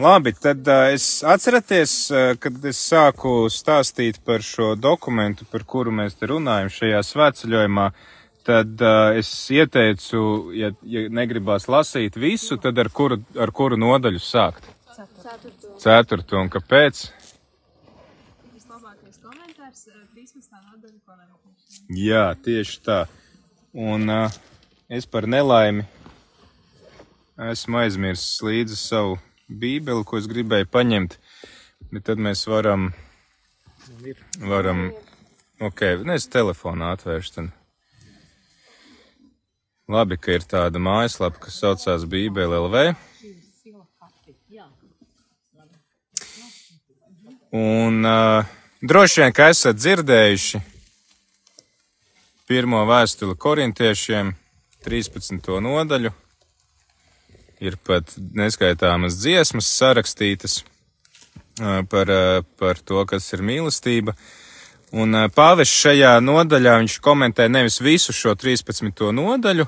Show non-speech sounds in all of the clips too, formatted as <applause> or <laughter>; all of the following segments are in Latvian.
Labi, tad uh, es atceraties, uh, kad es sāku stāstīt par šo dokumentu, par kuru mēs te runājam šajā svētceļojumā, tad uh, es ieteicu, ja, ja negribās lasīt visu, tad ar kuru, ar kuru nodaļu sākt? Ceturto. Ceturto, un kāpēc? Vislabākais komentārs eh, 13. nodaļa komentēšana. Jā, tieši tā. Un uh, es par nelaimi esmu aizmirsis līdzi savu bībeli, ko es gribēju paņemt, bet tad mēs varam, varam, ok, nes telefonā atvēršu tad. Labi, ka ir tāda mājaslapa, kas saucās Bībele LV. Un uh, droši vien, ka esat dzirdējuši pirmo vēstuli korintiešiem, 13. nodaļu. Ir pat neskaitāmas dziesmas sarakstītas par, par to, kas ir mīlestība. Un pāvests šajā nodaļā viņš komentē nevis visu šo 13. nodaļu,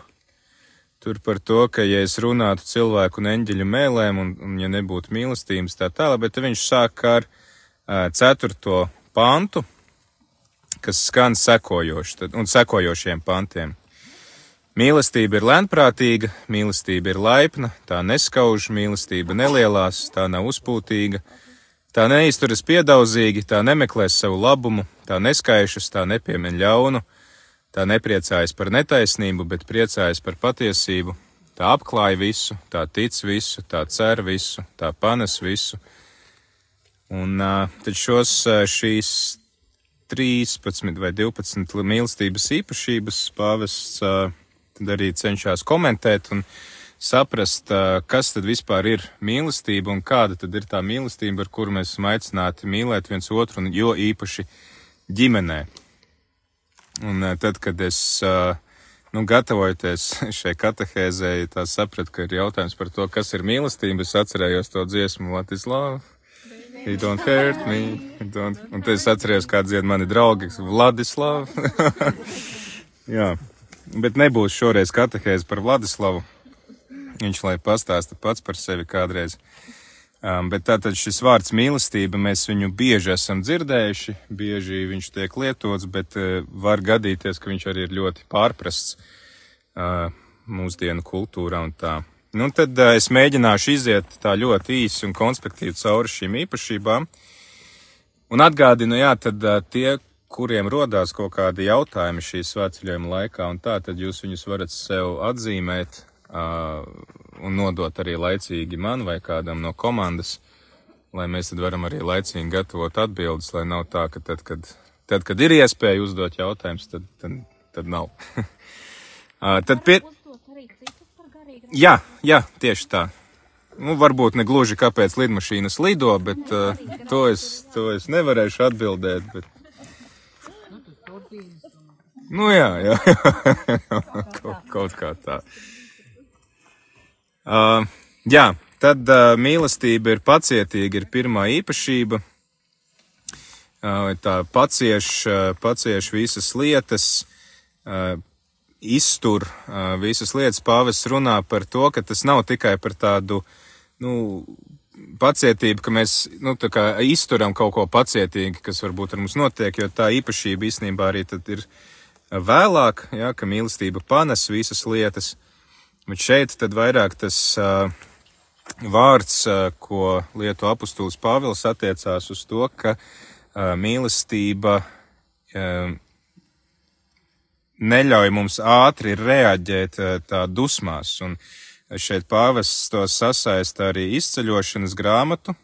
tur par to, ka, ja es runātu cilvēku un eņģeļu mēlēm, un, un ja nebūtu mīlestības tā tālāk, bet viņš sāk ar uh, ceturto pantu, kas skan sekojoši, tad, un sekojošiem pantiem. Mīlestība ir lēnprātīga, mīlestība ir laipna, tā neskauž, mīlestība nelielās, tā nav uzpūtīga, tā neizturas piedaudzīgi, tā nemeklēs savu labumu, tā neskaišas, tā nepiemin ļaunu, tā nepriecājas par netaisnību, bet priecājas par patiesību, tā apklāj visu, tā tic visu, tā cer visu, tā panes visu. Un tad šos šīs 13 vai 12 mīlestības īpašības pāvests arī cenšas komentēt un saprast, kas tad vispār ir mīlestība un kāda tad ir tā mīlestība, ar kuru mēs esam aicināti mīlēt viens otru, un jo īpaši ģimenē. Un tad, kad es uh, nu, gatavojoties <laughs> šai katehēzē, tā sapratu, ka ir jautājums par to, kas ir mīlestība, es atcerējos to dziesmu Latislāvu. You don't hurt me. Don't... Un tad es atceros, kā dzied mani draugi, Vladislavu. <laughs> Jā, bet nebūs šoreiz katehēze par Vladislavu. Viņš lai pastāsta pats par sevi kādreiz. Um, bet tātad šis vārds mīlestība, mēs viņu bieži esam dzirdējuši, bieži viņš tiek lietots, bet uh, var gadīties, ka viņš arī ir ļoti pārprasts uh, mūsdienu kultūrā un tā. Nu, tad uh, es mēģināšu iziet tā ļoti īsi un konspektīvi cauri šīm īpašībām. Un atgādinu, jā, tad uh, tie, kuriem rodās kaut kādi jautājumi šīs svētceļojuma laikā, un tā, tad jūs viņus varat sev atzīmēt uh, un nodot arī laicīgi man vai kādam no komandas, lai mēs tad varam arī laicīgi gatavot atbildes, lai nav tā, ka tad, kad, tad, kad ir iespēja uzdot jautājumus, tad, tad, tad nav. <laughs> uh, tad pie... Jā, jā, tieši tā. Nu, varbūt ne gluži kāpēc lidmašīnas lido, bet uh, to, es, to es nevarēšu atbildēt. Bet... Nu jā, jā, <laughs> kaut, kaut kā tā. Uh, jā, tad uh, mīlestība ir pacietīga, ir pirmā īpašība. Uh, tā pacieš, uh, pacieš visas lietas, uh, iztur uh, visas lietas. Pāvests runā par to, ka tas nav tikai par tādu, nu, pacietību, ka mēs, nu, izturam kaut ko pacietīgi, kas varbūt ar mums notiek, jo tā īpašība īstenībā arī ir vēlāk, jā, ka mīlestība panes visas lietas. Bet šeit tad vairāk tas uh, vārds, uh, ko lieto apustulis Pāvils attiecās uz to, ka uh, mīlestība uh, neļauj mums ātri reaģēt tā dusmās. Un šeit pāvests to sasaista arī izceļošanas grāmatu.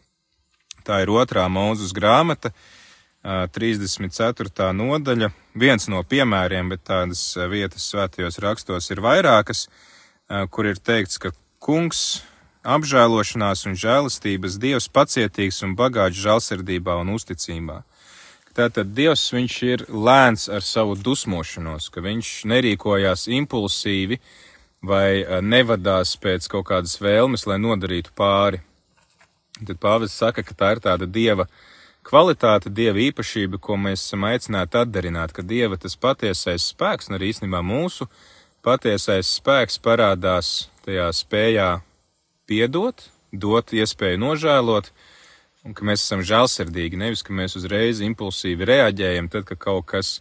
Tā ir otrā mūzus grāmata, 34. nodaļa. Viens no piemēriem, bet tādas vietas svētajos rakstos ir vairākas, kur ir teikts, ka kungs apžēlošanās un žēlastības dievs pacietīgs un bagāts žēlsirdībā un uzticībā. Tātad Dievs viņš ir lēns ar savu dusmošanos, ka viņš nerīkojās impulsīvi vai nevadās pēc kaut kādas vēlmes, lai nodarītu pāri. Tad pāvis saka, ka tā ir tāda Dieva kvalitāte, Dieva īpašība, ko mēs esam aicināti atdarināt, ka Dieva tas patiesais spēks, un arī īstenībā mūsu patiesais spēks parādās tajā spējā piedot dot iespēju nožēlot, un ka mēs esam žēlsirdīgi, nevis ka mēs uzreiz impulsīvi reaģējam, tad, ka kaut kas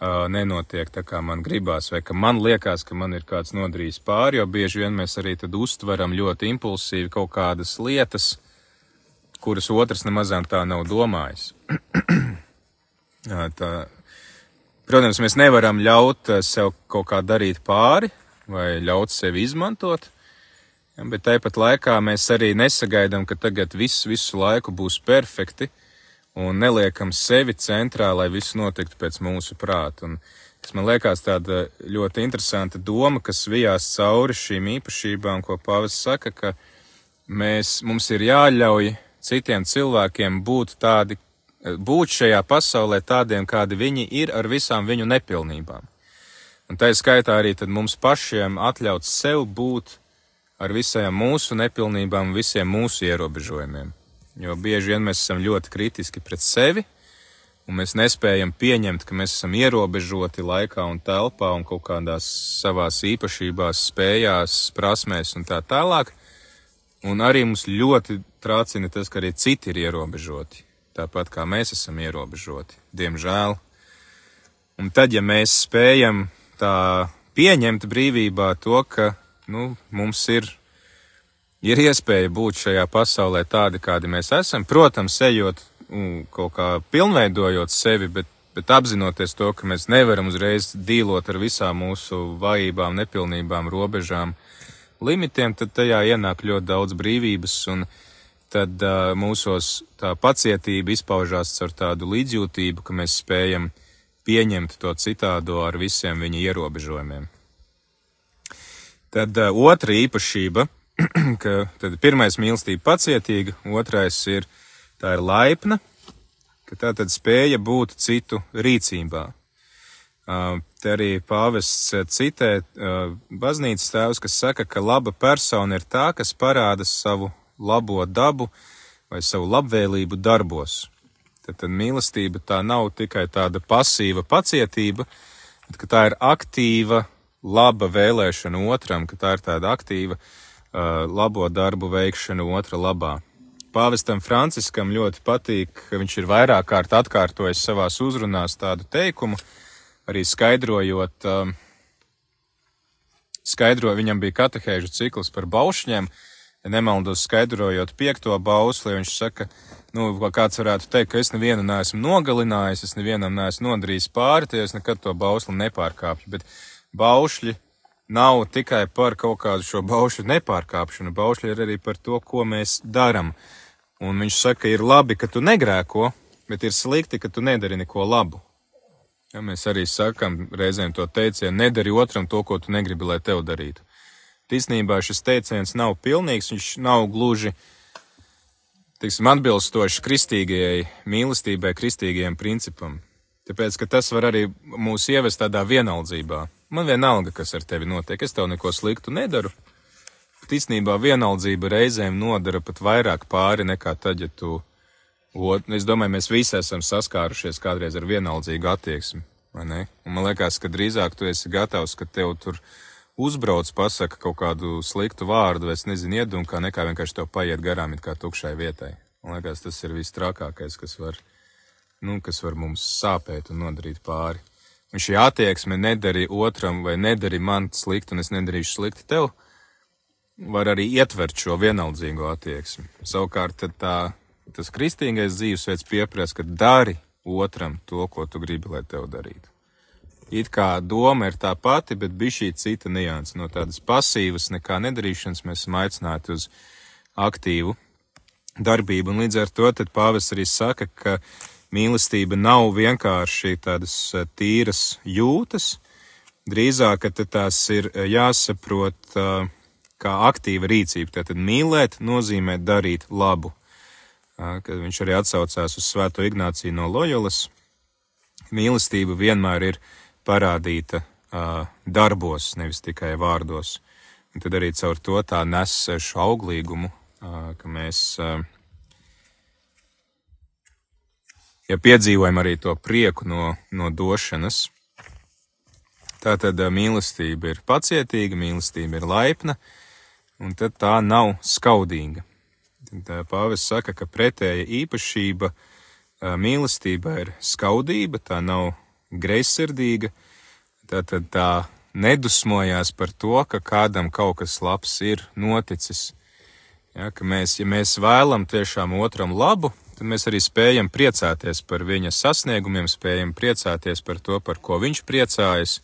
uh, nenotiek tā, kā man gribās, vai ka man liekas, ka man ir kāds nodarījis pāri, jo bieži vien mēs arī tad uztveram ļoti impulsīvi kaut kādas lietas, kuras otrs nemazām tā nav domājis. <clears throat> tā, protams, mēs nevaram ļaut sev kaut kā darīt pāri vai ļaut sevi izmantot, bet tāpat laikā mēs arī nesagaidām, ka tagad viss visu laiku būs perfekti un neliekam sevi centrā, lai viss notiktu pēc mūsu prāta. Un tas man liekas tāda ļoti interesanta doma, kas vijās cauri šīm īpašībām, ko Pāvis saka, ka mēs, mums ir jāļauj citiem cilvēkiem būt tādi, būt šajā pasaulē tādiem, kādi viņi ir ar visām viņu nepilnībām. Un tā ir skaitā arī mums pašiem atļaut sev būt ar visām mūsu nepilnībām, visiem mūsu ierobežojumiem. Jo bieži vien mēs esam ļoti kritiski pret sevi, un mēs nespējam pieņemt, ka mēs esam ierobežoti laikā un telpā un kaut kādās savās īpašībās, spējās, prasmēs un tā tālāk. Un arī mums ļoti trācina tas, ka arī citi ir ierobežoti, tāpat kā mēs esam ierobežoti, diemžēl. Un tad, ja mēs spējam tā pieņemt brīvībā to, ka nu, mums ir, ir iespēja būt šajā pasaulē tādi, kādi mēs esam, protams, ejot un kaut kā pilnveidojot sevi, bet, bet apzinoties to, ka mēs nevaram uzreiz dīlot ar visām mūsu vājībām, nepilnībām, robežām, limitiem, tad tajā ienāk ļoti daudz brīvības tad uh, mūsos tā pacietība izpaužās ar tādu līdzjūtību, ka mēs spējam pieņemt to citādo ar visiem viņa ierobežojumiem. Tad uh, otra īpašība, <clears throat> ka tad pirmais mīlestība pacietīga, otrais ir tā ir laipna, ka tā tad spēja būt citu rīcībā. Te arī pāvests citē baznīcas tēvs, kas saka, ka laba persona ir tā, kas parāda savu labo dabu vai savu labvēlību darbos. Tad, tad mīlestība tā nav tikai tāda pasīva pacietība, bet tā ir aktīva, laba vēlēšana otram, ka tā ir tāda aktīva, uh, labo darbu veikšana otra labā. Pāvestam Franciskam ļoti patīk, ka viņš ir vairāk kārt atkārtojis savās uzrunās tādu teikumu, arī skaidrojot, uh, skaidro, viņam bija katehēžu cikls par baušņiem, ja nemaldos skaidrojot piekto bausli, viņš saka, nu, kāds varētu teikt, ka es nevienu neesmu nogalinājis, es nevienam neesmu nodarījis pāri, tie es nekad to bausli nepārkāpju, bet baušļi nav tikai par kaut kādu šo baušļu nepārkāpšanu, baušļi ir arī par to, ko mēs daram. Un viņš saka, ir labi, ka tu negrēko, bet ir slikti, ka tu nedari neko labu. Ja, mēs arī sakam reizēm to teicienu, nedari otram to, ko tu negribi, lai tev darītu. Īsnībā šis teiciens nav pilnīgs, viņš nav gluži teiksim, atbilstošs kristīgajai mīlestībai, kristīgajam principam. Tāpēc, ka tas var arī mūs ievest tādā vienaldzībā. Man vienalga, kas ar tevi notiek, es tev neko sliktu nedaru. Bet īstenībā vienaldzība reizēm nodara pat vairāk pāri nekā tad, ja tu. Ot, es domāju, mēs visi esam saskārušies kādreiz ar vienaldzīgu attieksmi. Man liekas, ka drīzāk tu esi gatavs, ka tev tur uzbrauc, pasaka kaut kādu sliktu vārdu, vai es nezinu, iedunkā, nekā vienkārši tev paiet garām it kā tukšai vietai. Man liekas, tas ir viss trakākais, kas var, nu, kas var mums sāpēt un nodarīt pāri. Un šī attieksme nedari otram vai nedari man slikti, un es nedarīšu slikti tev, var arī ietvert šo vienaldzīgo attieksmi. Savukārt tā, tas kristīgais dzīvesveids pieprasa, ka dari otram to, ko tu gribi, lai tev darītu it kā doma ir tā pati, bet bija šī cita nianses. No tādas pasīvas, nekā nedarīšanas mēs esam aicināti uz aktīvu darbību. Un līdz ar to pāvis arī saka, ka mīlestība nav vienkārši tādas e, tīras jūtas, drīzāk, tās ir e, jāsaprot e, kā aktīva rīcība. Tātad mīlēt nozīmē darīt labu. Kad viņš arī atsaucās uz Svēto Ignāciju no Loyolas, mīlestība vienmēr ir parādīta darbos, nevis tikai vārdos. Un tad arī caur to tā nes šo auglīgumu, ka mēs, uh, ja piedzīvojam arī to prieku no, no došanas, tā tad uh, mīlestība ir pacietīga, mīlestība ir laipna, un tad tā nav skaudīga. Pāvis saka, ka pretēja īpašība mīlestība ir skaudība, tā nav greizsirdīga, tā tad tā nedusmojās par to, ka kādam kaut kas labs ir noticis. Ja, ka mēs, ja mēs vēlam tiešām otram labu, tad mēs arī spējam priecāties par viņa sasniegumiem, spējam priecāties par to, par ko viņš priecājas.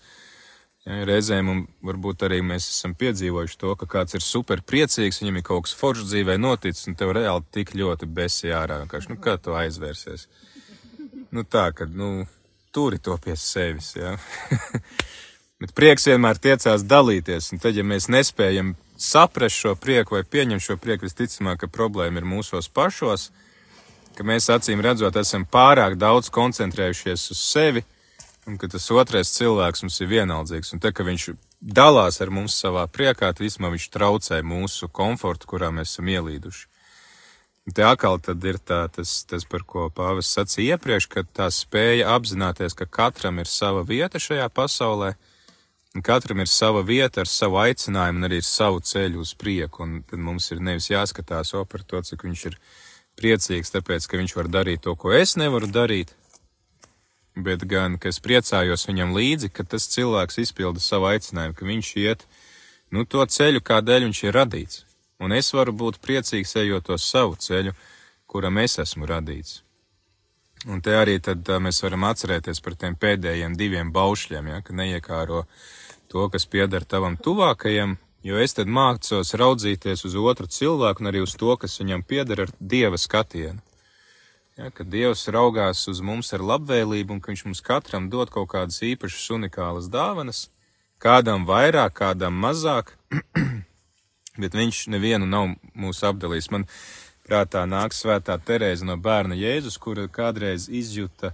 Ja, reizēm varbūt arī mēs esam piedzīvojuši to, ka kāds ir super priecīgs, viņam ir kaut kas foršs dzīvē noticis, un tev reāli tik ļoti besi ārā. Vienkārši, nu, kā tu aizvērsies? Nu, tā, ka, nu, turi to pie sevis, jā. Ja? <laughs> Bet prieks vienmēr tiecās dalīties, un tad, ja mēs nespējam saprast šo prieku vai pieņemt šo prieku, visticamāk, ka problēma ir mūsos pašos, ka mēs acīm redzot esam pārāk daudz koncentrējušies uz sevi, un ka tas otrais cilvēks mums ir vienaldzīgs, un te, ka viņš dalās ar mums savā priekā, tad vismaz viņš traucē mūsu komfortu, kurā mēs esam ielīduši. Un te atkal ir tā, tas, tas, par ko pāvis sacīja iepriekš, ka tā spēja apzināties, ka katram ir sava vieta šajā pasaulē, Katram ir sava vieta ar savu aicinājumu un arī savu ceļu uz prieku, un tad mums ir nevis jāskatās o par to, cik viņš ir priecīgs, tāpēc, ka viņš var darīt to, ko es nevaru darīt, bet gan, ka es priecājos viņam līdzi, ka tas cilvēks izpilda savu aicinājumu, ka viņš iet, nu, to ceļu, kādēļ viņš ir radīts, un es varu būt priecīgs ejot to savu ceļu, kuram es esmu radīts. Un te arī tad mēs varam atcerēties par tiem pēdējiem diviem baušļiem, ja, ka neiekāro to, kas pieder tavam tuvākajam, jo es tad mācos raudzīties uz otru cilvēku un arī uz to, kas viņam pieder ar dieva skatienu. Ja, ka Dievs raugās uz mums ar labvēlību un ka viņš mums katram dod kaut kādas īpašas unikālas dāvanas, kādam vairāk, kādam mazāk, <clears throat> bet viņš nevienu nav mūs apdalījis. Man prātā nāk svētā Terēza no bērna Jēzus, kura kādreiz izjuta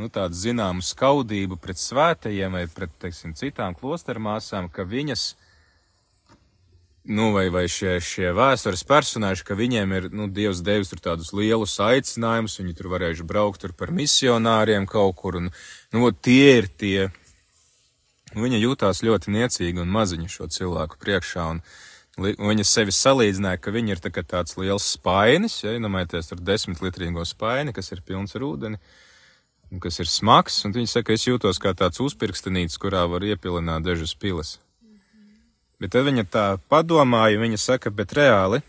nu, tādu zināmu skaudību pret svētajiem vai pret, teiksim, citām klostermāsām, ka viņas, nu, vai, vai šie, šie vēstures personāži, ka viņiem ir, nu, Dievs devis tur tādus lielus aicinājumus, viņi tur varējuši braukt tur par misionāriem kaut kur, un, nu, tie ir tie, viņa jūtās ļoti niecīgi un maziņa šo cilvēku priekšā, un, Viņa sevi salīdzināja, ka viņa ir tā tāds liels spainis, ja iedomājieties ar desmit litrīgo spaini, kas ir pilns ar ūdeni, un kas ir smags, un viņa saka, es jūtos kā tāds uzpirkstenīts, kurā var iepilināt dažas pilas. Bet tad viņa tā padomāja, viņa saka, bet reāli,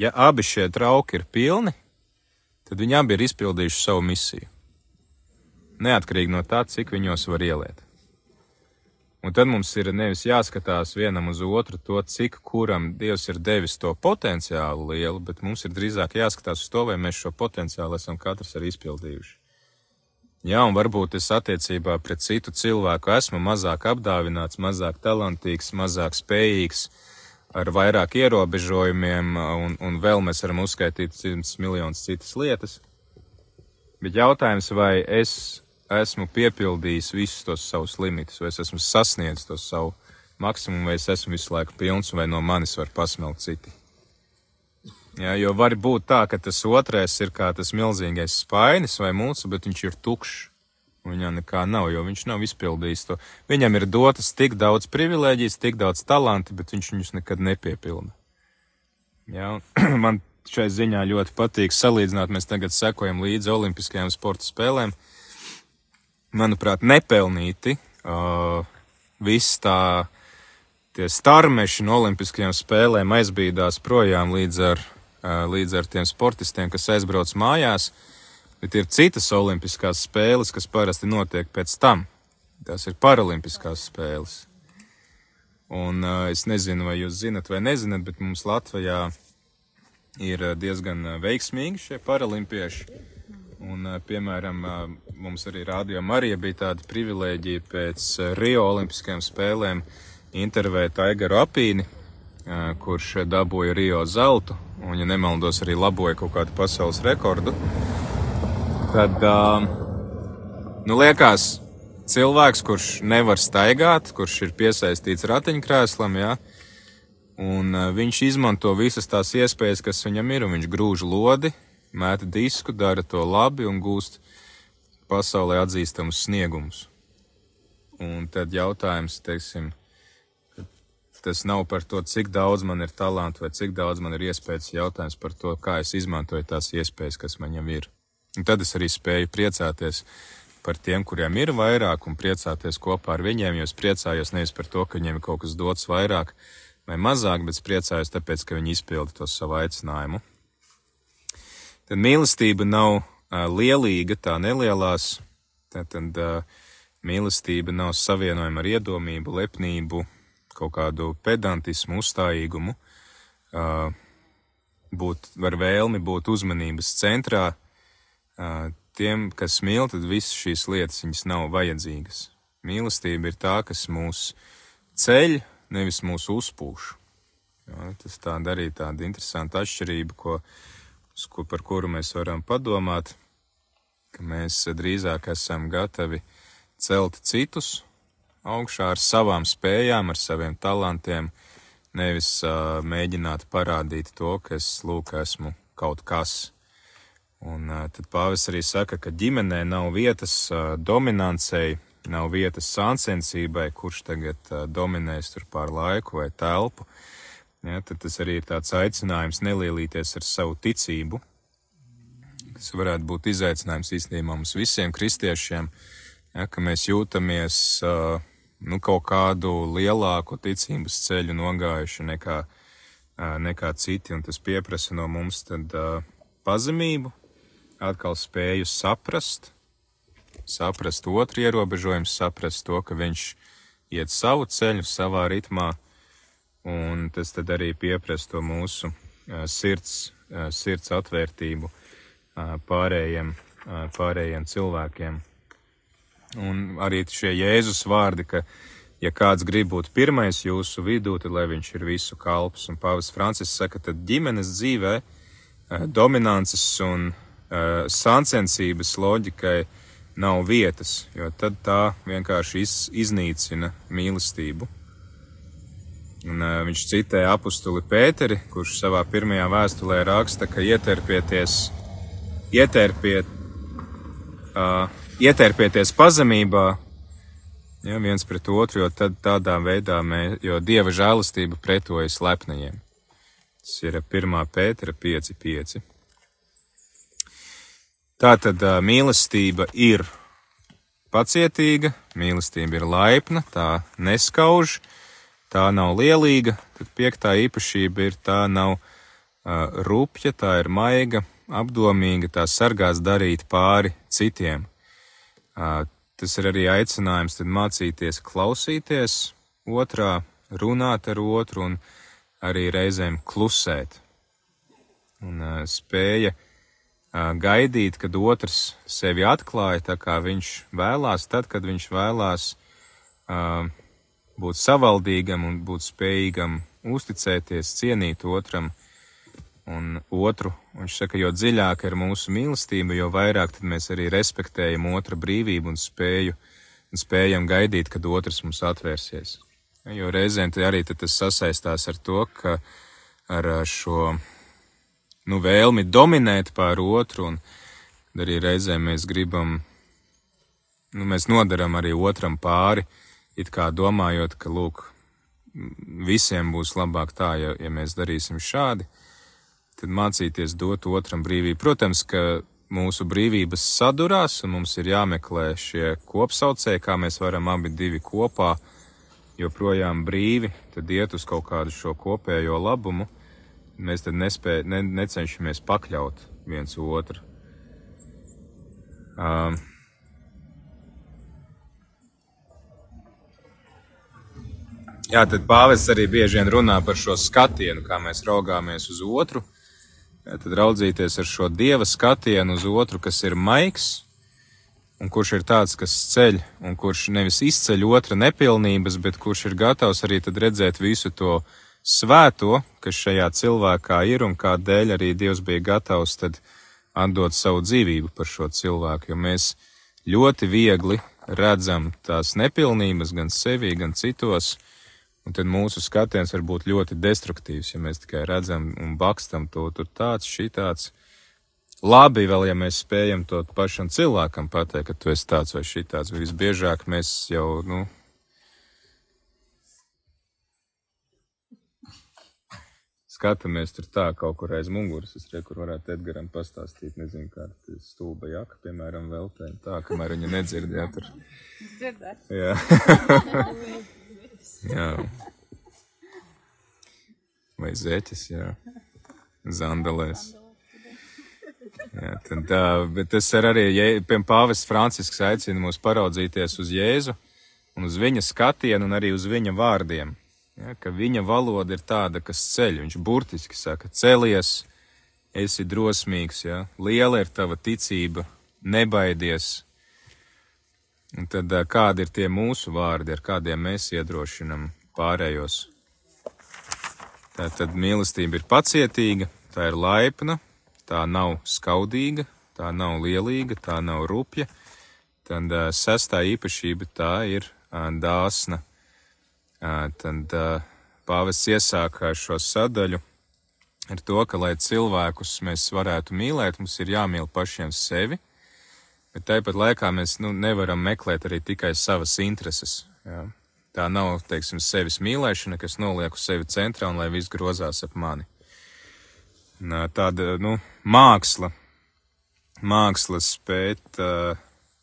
ja abi šie trauki ir pilni, tad viņi abi ir izpildījuši savu misiju. Neatkarīgi no tā, cik viņos var ieliet. Un tad mums ir nevis jāskatās vienam uz otru to, cik kuram Dievs ir devis to potenciālu lielu, bet mums ir drīzāk jāskatās uz to, vai mēs šo potenciālu esam katrs arī izpildījuši. Jā, un varbūt es attiecībā pret citu cilvēku esmu mazāk apdāvināts, mazāk talantīgs, mazāk spējīgs, ar vairāk ierobežojumiem, un, un vēl mēs varam uzskaitīt simts miljonus citas lietas. Bet jautājums, vai es esmu piepildījis visus tos savus limitus, vai es esmu sasniedzis to savu maksimumu, vai es esmu visu laiku pilns, vai no manis var pasmelt citi. Jā, jo var būt tā, ka tas otrais ir kā tas milzīgais spainis vai mūsu, bet viņš ir tukšs. Viņam nekā nav, jo viņš nav izpildījis to. Viņam ir dotas tik daudz privilēģijas, tik daudz talanti, bet viņš viņus nekad nepiepilda. Jā, <clears throat> man šai ziņā ļoti patīk salīdzināt, mēs tagad sekojam līdzi Olimpiskajām sporta spēlēm. Manuprāt, nepelnīti. Uh, viss tā, tie starmeši no Olimpiskajām spēlēm aizbīdās projām līdz ar, līdz ar tiem sportistiem, kas aizbrauc mājās, bet ir citas Olimpiskās spēles, kas parasti notiek pēc tam. Tās ir Paralimpiskās spēles. Un es nezinu, vai jūs zinat vai nezināt, bet mums Latvijā ir diezgan veiksmīgi šie paralimpieši. Un, piemēram, mums arī Rādio Marija bija tāda privilēģija pēc Rio Olimpiskajām spēlēm intervēt Aigaru Apīni, kurš dabūja Rio zeltu, un, ja nemaldos, arī laboja kaut kādu pasaules rekordu. Tad, nu, liekas, cilvēks, kurš nevar staigāt, kurš ir piesaistīts ratiņkrēslam, jā, un viņš izmanto visas tās iespējas, kas viņam ir, un viņš grūž lodi, mēta disku, dara to labi un gūst pasaulē atzīstamus sniegumus. Un tad jautājums, teiksim, tas nav par to, cik daudz man ir talantu vai cik daudz man ir iespējas, jautājums par to, kā es izmantoju tās iespējas, kas man jau ir. Un tad es arī spēju priecāties par tiem, kuriem ir vairāk, un priecāties kopā ar viņiem, jo es priecājos nevis par to, ka viņiem ir kaut kas dots vairāk vai mazāk, bet es priecājos tāpēc, ka viņi izpilda to savu aicinājumu. Tad mīlestība nav uh, lielīga, tā nelielās, tad, tad uh, mīlestība nav savienojama ar iedomību, lepnību, kaut kādu pedantismu, uzstājīgumu, uh, būt, var vēlmi būt uzmanības centrā. Uh, tiem, kas mīl, tad visas šīs lietas viņas nav vajadzīgas. Mīlestība ir tā, kas mūs ceļ, nevis mūs uzpūš. Jā, tas tāda arī tāda interesanta atšķirība, ko, ko, par kuru mēs varam padomāt, ka mēs drīzāk esam gatavi celt citus augšā ar savām spējām, ar saviem talantiem, nevis uh, mēģināt parādīt to, ka es lūk esmu kaut kas. Un uh, tad pāvis arī saka, ka ģimenē nav vietas uh, dominancei, nav vietas sāncensībai, kurš tagad uh, dominēs tur pār laiku vai telpu. Ja, tad tas arī ir tāds aicinājums nelielīties ar savu ticību. Tas varētu būt izaicinājums īstenībā mums visiem kristiešiem, ja, ka mēs jūtamies uh, nu, kaut kādu lielāku ticības ceļu nogājuši nekā, nekā citi, un tas pieprasa no mums tad uh, pazemību, atkal spēju saprast, saprast otru ierobežojumu, saprast to, ka viņš iet savu ceļu savā ritmā, un tas tad arī pieprasa to mūsu uh, sirds, uh, sirds atvērtību pārējiem, pārējiem cilvēkiem. Un arī šie Jēzus vārdi, ka, ja kāds grib būt pirmais jūsu vidū, tad lai viņš ir visu kalps. Un Pāvis Francis saka, tad ģimenes dzīvē dominances un uh, sāncensības loģikai nav vietas, jo tad tā vienkārši iz, iznīcina mīlestību. Un, uh, viņš citē apustuli Pēteri, kurš savā pirmajā vēstulē raksta, ka ieterpieties, ieterpiet, uh, ietērpieties pazemībā, ja, viens pret otru, jo tad tādā veidā mēs, jo Dieva žēlastība pretojas lepnajiem. Tas ir 1. pētera 5.5. Tātad mīlestība ir pacietīga, mīlestība ir laipna, tā neskauž, tā nav lielīga, tad piektā īpašība ir tā nav uh, rupja, tā ir maiga, apdomīga, tā sargās darīt pāri citiem. Tas ir arī aicinājums mācīties klausīties otrā, runāt ar otru un arī reizēm klusēt. Un spēja gaidīt, kad otrs sevi atklāja tā, kā viņš vēlās, tad, kad viņš vēlās būt savaldīgam un būt spējīgam uzticēties, cienīt otram un otru. Viņš saka, jo dziļāka ir mūsu mīlestība, jo vairāk mēs arī respektējam otra brīvību un spēju un spējam gaidīt, kad otrs mums atvērsies. Jo reizēm arī tas sasaistās ar to, ka ar šo nu, vēlmi dominēt pār otru, un arī reizēm mēs gribam, nu, mēs nodaram arī otram pāri, it kā domājot, ka, lūk, visiem būs labāk tā, ja, ja mēs darīsim šādi tad mācīties dot otram brīvību. Protams, ka mūsu brīvības sadurās, un mums ir jāmeklē šie kopsaucēji, kā mēs varam abi divi kopā joprojām brīvi, tad iet uz kaut kādu šo kopējo labumu. Mēs tad nespēj, ne, necenšamies pakļaut viens otru. Um, Jā, tad pāvests arī bieži vien runā par šo skatienu, kā mēs raugāmies uz otru. Uh, tad raudzīties ar šo dieva skatienu uz otru, kas ir maigs, un kurš ir tāds, kas ceļ, un kurš nevis izceļ otra nepilnības, bet kurš ir gatavs arī redzēt visu to svēto, kas šajā cilvēkā ir, un kādēļ arī Dievs bija gatavs tad atdot savu dzīvību par šo cilvēku, jo mēs ļoti viegli redzam tās nepilnības gan sevī, gan citos, Un tad mūsu skatiens var būt ļoti destruktīvs, ja mēs tikai redzam un bakstam to tur tāds, šitāds. Labi vēl, ja mēs spējam to pašam cilvēkam pateikt, ka tu esi tāds vai šitāds. Visbiežāk mēs jau, nu, skatāmies tur tā kaut kur aiz muguras. Es redzu, kur varētu Edgaram pastāstīt, nezinu, kāda stūba jaka, piemēram, veltē. Tā, kamēr viņa nedzird, jā, tur. <laughs> Jā. Jā. Vai zeķis, jā. Zandalēs. Jā, tad, bet tas ir arī, piemēram, pāvests Francisks aicina mūs paraudzīties uz Jēzu un uz viņa skatienu un arī uz viņa vārdiem. Ja, ka viņa valoda ir tāda, kas ceļ. Viņš burtiski saka, celies, esi drosmīgs, ja, liela ir tava ticība, nebaidies. Un tad kādi ir tie mūsu vārdi, ar kādiem mēs iedrošinam pārējos? Tā tad mīlestība ir pacietīga, tā ir laipna, tā nav skaudīga, tā nav lielīga, tā nav rupja. Tad sestā īpašība tā ir dāsna. Tad pāvests iesāka šo sadaļu ar to, ka, lai cilvēkus mēs varētu mīlēt, mums ir jāmīl pašiem sevi, bet tāpat laikā mēs nu, nevaram meklēt arī tikai savas intereses. Jā. Tā nav, teiksim, sevis mīlēšana, kas noliek uz sevi centrā un lai viss grozās ap mani. Tāda, nu, māksla, māksla spēt uh,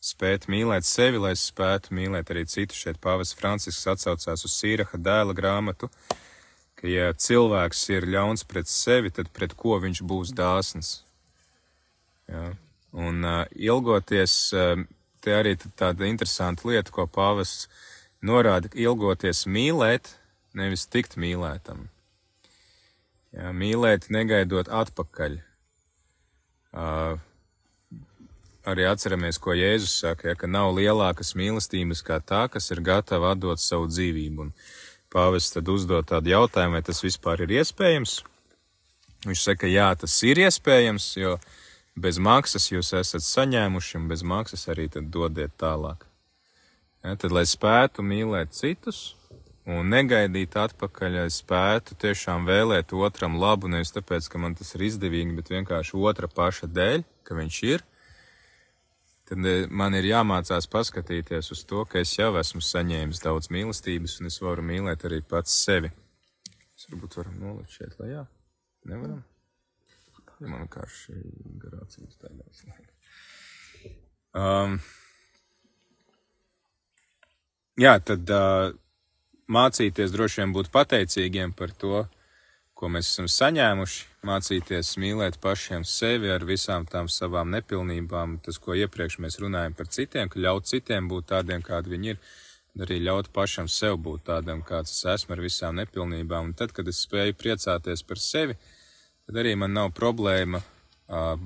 spēt mīlēt sevi, lai spētu mīlēt arī citus. Šeit Pāvils Francisks atsaucās uz Sīraha dēla grāmatu, ka ja cilvēks ir ļauns pret sevi, tad pret ko viņš būs dāsns. Jā. Un uh, ilgoties, uh, te arī tāda interesanta lieta, ko Pāvils norāda, ilgoties mīlēt, nevis tikt mīlētam. Jā, mīlēt, negaidot atpakaļ. Uh, arī atceramies, ko Jēzus saka, ja, ka nav lielākas mīlestības kā tā, kas ir gatava atdot savu dzīvību. Un pāvests tad uzdod tādu jautājumu, vai tas vispār ir iespējams. Viņš saka, jā, tas ir iespējams, jo bez maksas jūs esat saņēmuši, un bez maksas arī dodiet tālāk. Ja, tad, lai spētu mīlēt citus un negaidīt atpakaļ, lai spētu tiešām vēlēt otram labu, nevis tāpēc, ka man tas ir izdevīgi, bet vienkārši otra paša dēļ, ka viņš ir, tad eh, man ir jāmācās paskatīties uz to, ka es jau esmu saņēmis daudz mīlestības, un es varu mīlēt arī pats sevi. Mēs varbūt varam nolikt šeit lejā. Nevaram? Ja man vienkārši garācijas taigās. Um, jā, tad uh, mācīties droši vien būt pateicīgiem par to, ko mēs esam saņēmuši, mācīties mīlēt pašiem sevi ar visām tām savām nepilnībām, tas, ko iepriekš mēs runājam par citiem, ka ļaut citiem būt tādiem, kādi viņi ir, arī ļaut pašam sev būt tādam, kāds es esmu ar visām nepilnībām. Un tad, kad es spēju priecāties par sevi, tad arī man nav problēma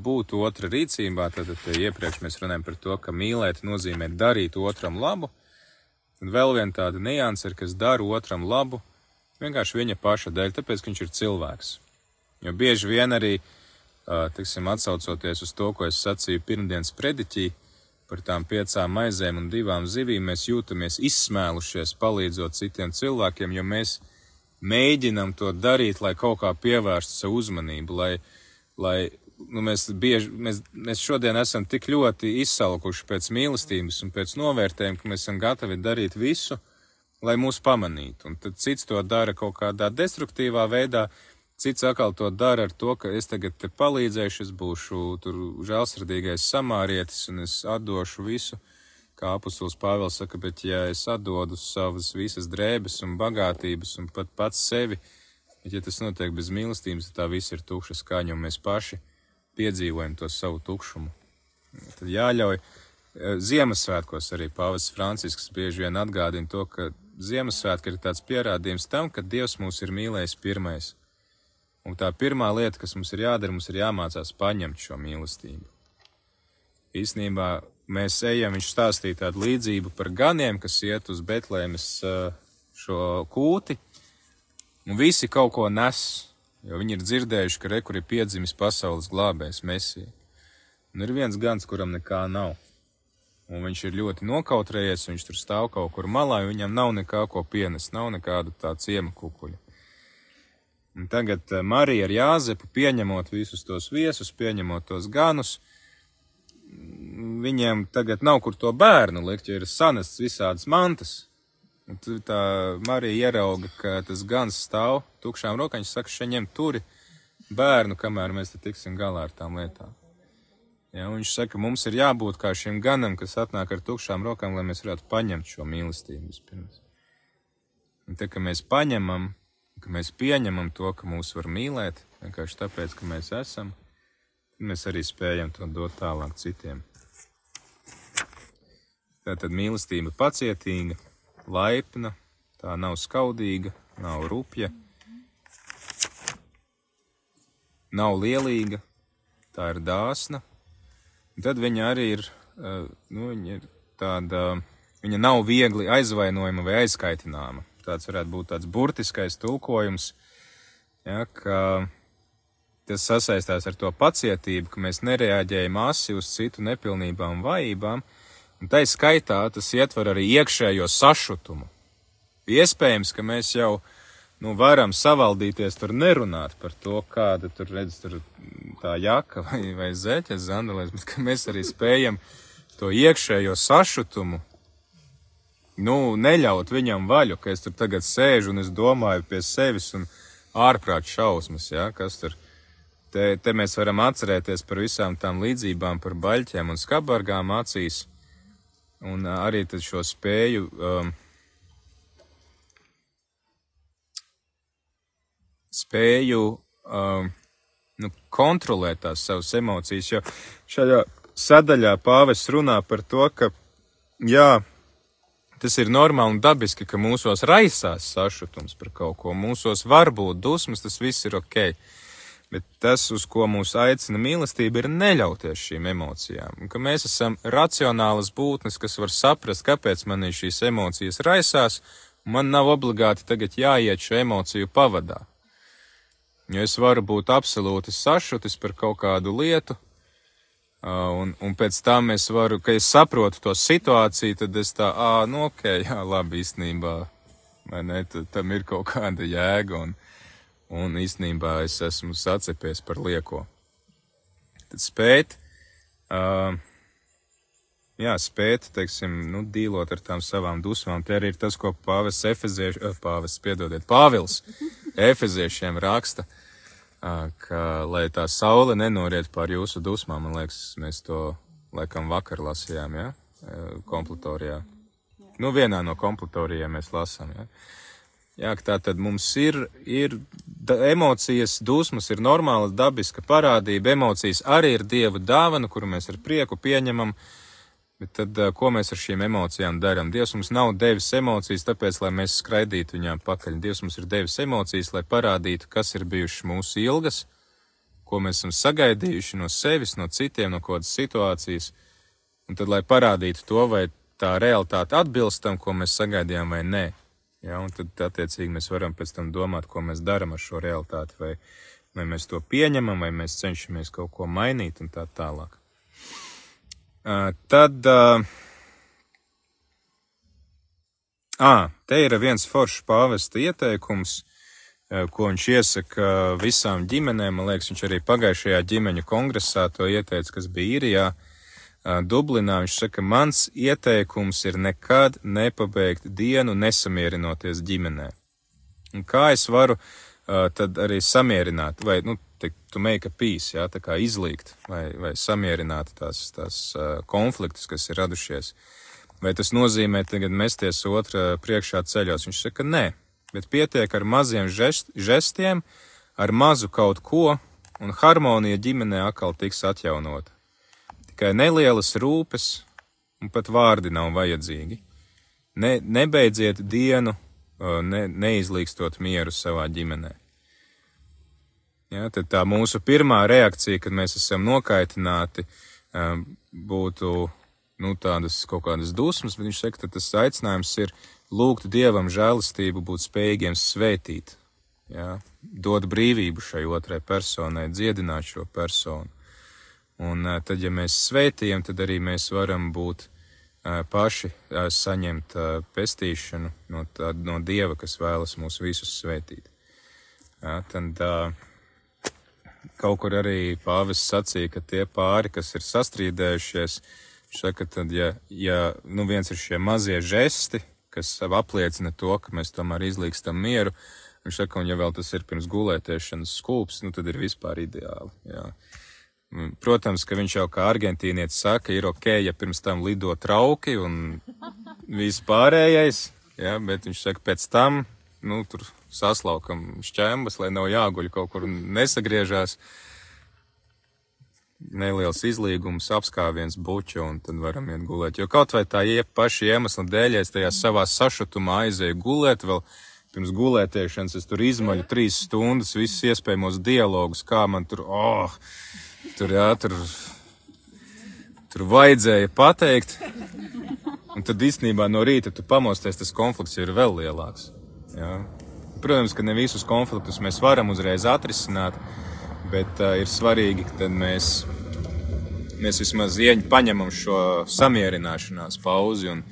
būt otra rīcībā. Tad iepriekš mēs runājam par to, ka mīlēt nozīmē darīt otram labu. Un vēl viena tāda nianse ir, kas dara otram labu, Vienkārši viņa paša dēļ, tāpēc, ka viņš ir cilvēks. Jo bieži vien arī, teiksim, atsaucoties uz to, ko es sacīju pirmdienas prediķī par tām piecām maizēm un divām zivīm, mēs jūtamies izsmēlušies, palīdzot citiem cilvēkiem, jo mēs mēģinam to darīt, lai kaut kā pievērstu savu uzmanību, lai, lai nu, mēs, bieži, mēs, mēs šodien esam tik ļoti izsalkuši pēc mīlestības un pēc novērtējuma, ka mēs esam gatavi darīt visu, lai mūs pamanītu. Un tad cits to dara kaut kādā destruktīvā veidā, cits atkal to dara ar to, ka es tagad te palīdzēšu, es būšu tur žēlsirdīgais samārietis un es atdošu visu. Kā apustulis Pāvils saka, bet ja es atdodu savas visas drēbes un bagātības un pat pats sevi, bet ja tas notiek bez mīlestības, tad tā viss ir tukša skaņa un mēs paši piedzīvojam to savu tukšumu. Tad jāļauj. Ziemassvētkos arī Pāvils Francisks bieži vien atgādina to, ka Ziemassvētka ir tāds pierādījums tam, ka Dievs mūs ir mīlējis pirmais. Un tā pirmā lieta, kas mums ir jādara, mums ir jāmācās paņemt šo mīlestību. Īsnībā mēs ejam, viņš stāstīja tādu līdzību par ganiem, kas iet uz Betlēmes šo kūti, un visi kaut ko nes, jo viņi ir dzirdējuši, ka rekur ir piedzimis pasaules glābējs Mesija. Un ir viens gans, kuram nekā nav un viņš ir ļoti nokautrējies, viņš tur stāv kaut kur malā, un viņam nav nekā ko pienest, nav nekāda tā ciema kukuļa. Un tagad eh, Marija ar Jāzepu pieņemot visus tos viesus, pieņemot tos ganus, viņiem tagad nav kur to bērnu likt, jo ir sanests visādas mantas. Un tā Marija ierauga, ka tas gans stāv tukšām rokām. Viņš saka, šeit ņem turi bērnu, kamēr mēs tiksim galā ar tām lietām. Ja, viņš saka, mums ir jābūt kā šim ganam, kas atnāk ar tukšām rokām, lai mēs varētu paņemt šo mīlestību vispirms. Un te, ka mēs paņemam, ka mēs pieņemam to, ka mūs var mīlēt, vienkārši tāpēc, ka mēs esam, mēs arī spējam to dot tālāk citiem. Tātad mīlestība pacietīga, laipna, tā nav skaudīga, nav rupja, nav lielīga, tā ir dāsna. Un tad viņa arī ir, nu, viņa ir tāda, viņa nav viegli aizvainojama vai aizskaitināma. Tāds varētu būt tāds burtiskais tulkojums, ja, ka tas sasaistās ar to pacietību, ka mēs nereaģējam asi uz citu nepilnībām un vājībām, un tai skaitā tas ietver arī iekšējo sašutumu. Iespējams, ka mēs jau nu, varam savaldīties, tur nerunāt par to, kāda tur redz tur tā jaka vai, vai zeķes zandelēs, bet ka mēs arī spējam to iekšējo sašutumu, nu, neļaut viņam vaļu, ka es tur tagad sēžu un es domāju pie sevis un ārprāt šausmas, ja, kas tur. Te, te mēs varam atcerēties par visām tām līdzībām, par baļķiem un skabargām acīs, un arī šo spēju um, spēju um, nu, kontrolēt tās savas emocijas, jo šajā sadaļā pāvests runā par to, ka, jā, tas ir normāli un dabiski, ka mūsos raisās sašutums par kaut ko, mūsos var būt dusmas, tas viss ir ok. Bet tas, uz ko mūs aicina mīlestība, ir neļauties šīm emocijām. Ka mēs esam racionālas būtnes, kas var saprast, kāpēc manī šīs emocijas raisās, un man nav obligāti tagad jāiet šo emociju pavadā. Jo es varu būt absolūti sašutis par kaut kādu lietu, un, un pēc tam es varu, ka es saprotu to situāciju, tad es tā, ā, nu ok, <laughs> jā, labi, īstenībā, vai ne, tam ir kaut kāda jēga, un, un īstenībā es esmu sacepies par lieko. Tad spēt, uh, jā, spēt, teiksim, nu, dīlot ar tām savām dusmām. Te arī ir tas, ko pāvis Efezieši, pāvis, piedodiet, Pāvils Efeziešiem raksta, ka, lai tā saule nenoriet pār jūsu dusmām, man liekas, mēs to laikam vakar lasījām, ja, kompletorijā. Nu, vienā no kompletorijiem mēs lasām, ja. Jā, tā tad mums ir, ir emocijas, dusmas ir normāla, dabiska parādība, emocijas arī ir dieva dāvana, kuru mēs ar prieku pieņemam, bet tad, ko mēs ar šīm emocijām darām? Dievs mums nav devis emocijas, tāpēc, lai mēs skraidītu viņām pakaļ. Dievs mums ir devis emocijas, lai parādītu, kas ir bijušas mūsu ilgas, ko mēs esam sagaidījuši no sevis, no citiem, no kādas situācijas, un tad, lai parādītu to, vai tā realitāte atbilst tam, ko mēs sagaidījām vai nē. Ja, un tad, attiecīgi, mēs varam pēc tam domāt, ko mēs darām ar šo realitāti, vai, vai mēs to pieņemam, vai mēs cenšamies kaut ko mainīt un tā tālāk. Uh, tad, uh, à, te ir viens foršs pāvesta ieteikums, uh, ko viņš iesaka visām ģimenēm. Man liekas, viņš arī pagājušajā ģimeņu kongresā to ieteica, kas bija īrijā. Ja Dublinā viņš saka, mans ieteikums ir nekad nepabeigt dienu nesamierinoties ģimenē. Un kā es varu uh, tad arī samierināt, vai, nu, te, to make a peace, jā, tā kā izlīgt, vai, vai samierināt tās, tās uh, konfliktus, kas ir radušies. Vai tas nozīmē tagad mesties otra priekšā ceļos? Viņš saka, nē, bet pietiek ar maziem žest, žestiem, ar mazu kaut ko, un harmonija ģimenē atkal tiks atjaunota tikai nelielas rūpes, un pat vārdi nav vajadzīgi. Ne, nebeidziet dienu, ne, neizlīkstot mieru savā ģimenē. Ja, tad tā mūsu pirmā reakcija, kad mēs esam nokaitināti, būtu nu, tādas kaut kādas dusmas, bet viņš saka, ka tas aicinājums ir lūgt Dievam žēlastību, būt spējīgiem svētīt, ja, dot brīvību šai otrai personai, dziedināt šo personu. Un tad, ja mēs svētījam, tad arī mēs varam būt paši saņemt pestīšanu no, tā, no Dieva, kas vēlas mūs visus svētīt. Tad kaut kur arī pāvis sacīja, ka tie pāri, kas ir sastrīdējušies, saka, tad, ja, ja nu viens ir šie mazie žesti, kas apliecina to, ka mēs tomēr izlīkstam mieru. Viņš saka, un ja vēl tas ir pirms gulētiešanas skūps, nu tad ir vispār ideāli. Jā. Protams, ka viņš jau kā argentīnietis saka, ir ok, ja pirms tam lido trauki un viss pārējais, jā, bet viņš saka, pēc tam, nu, tur saslaukam šķembas, lai nav jāguļ kaut kur nesagriežās. Neliels izlīgums, apskāviens, buču, un tad varam iet gulēt. Jo kaut vai tā ie paši iemesli dēļ, es tajā savā sašutumā aizēju gulēt, vēl pirms gulētiešanas es tur izmaļu trīs stundas, visus iespējamos dialogus, kā man tur, oh, tur jā, tur, tur vajadzēja pateikt. Un tad īstenībā no rīta tu pamosties, tas konflikts ir vēl lielāks. Jā. Protams, ka ne visus konfliktus mēs varam uzreiz atrisināt, bet uh, ir svarīgi, ka mēs, mēs vismaz ieņ, paņemam šo samierināšanās pauzi un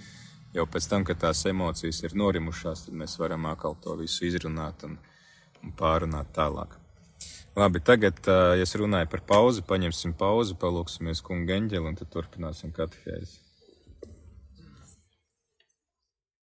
jau pēc tam, kad tās emocijas ir norimušās, tad mēs varam atkal to visu izrunāt un, un pārunāt tālāk. Labi, tagad, ja es runāju par pauzi, paņemsim pauzi, palūksimies kungu eņģeli un tad turpināsim katehēzi.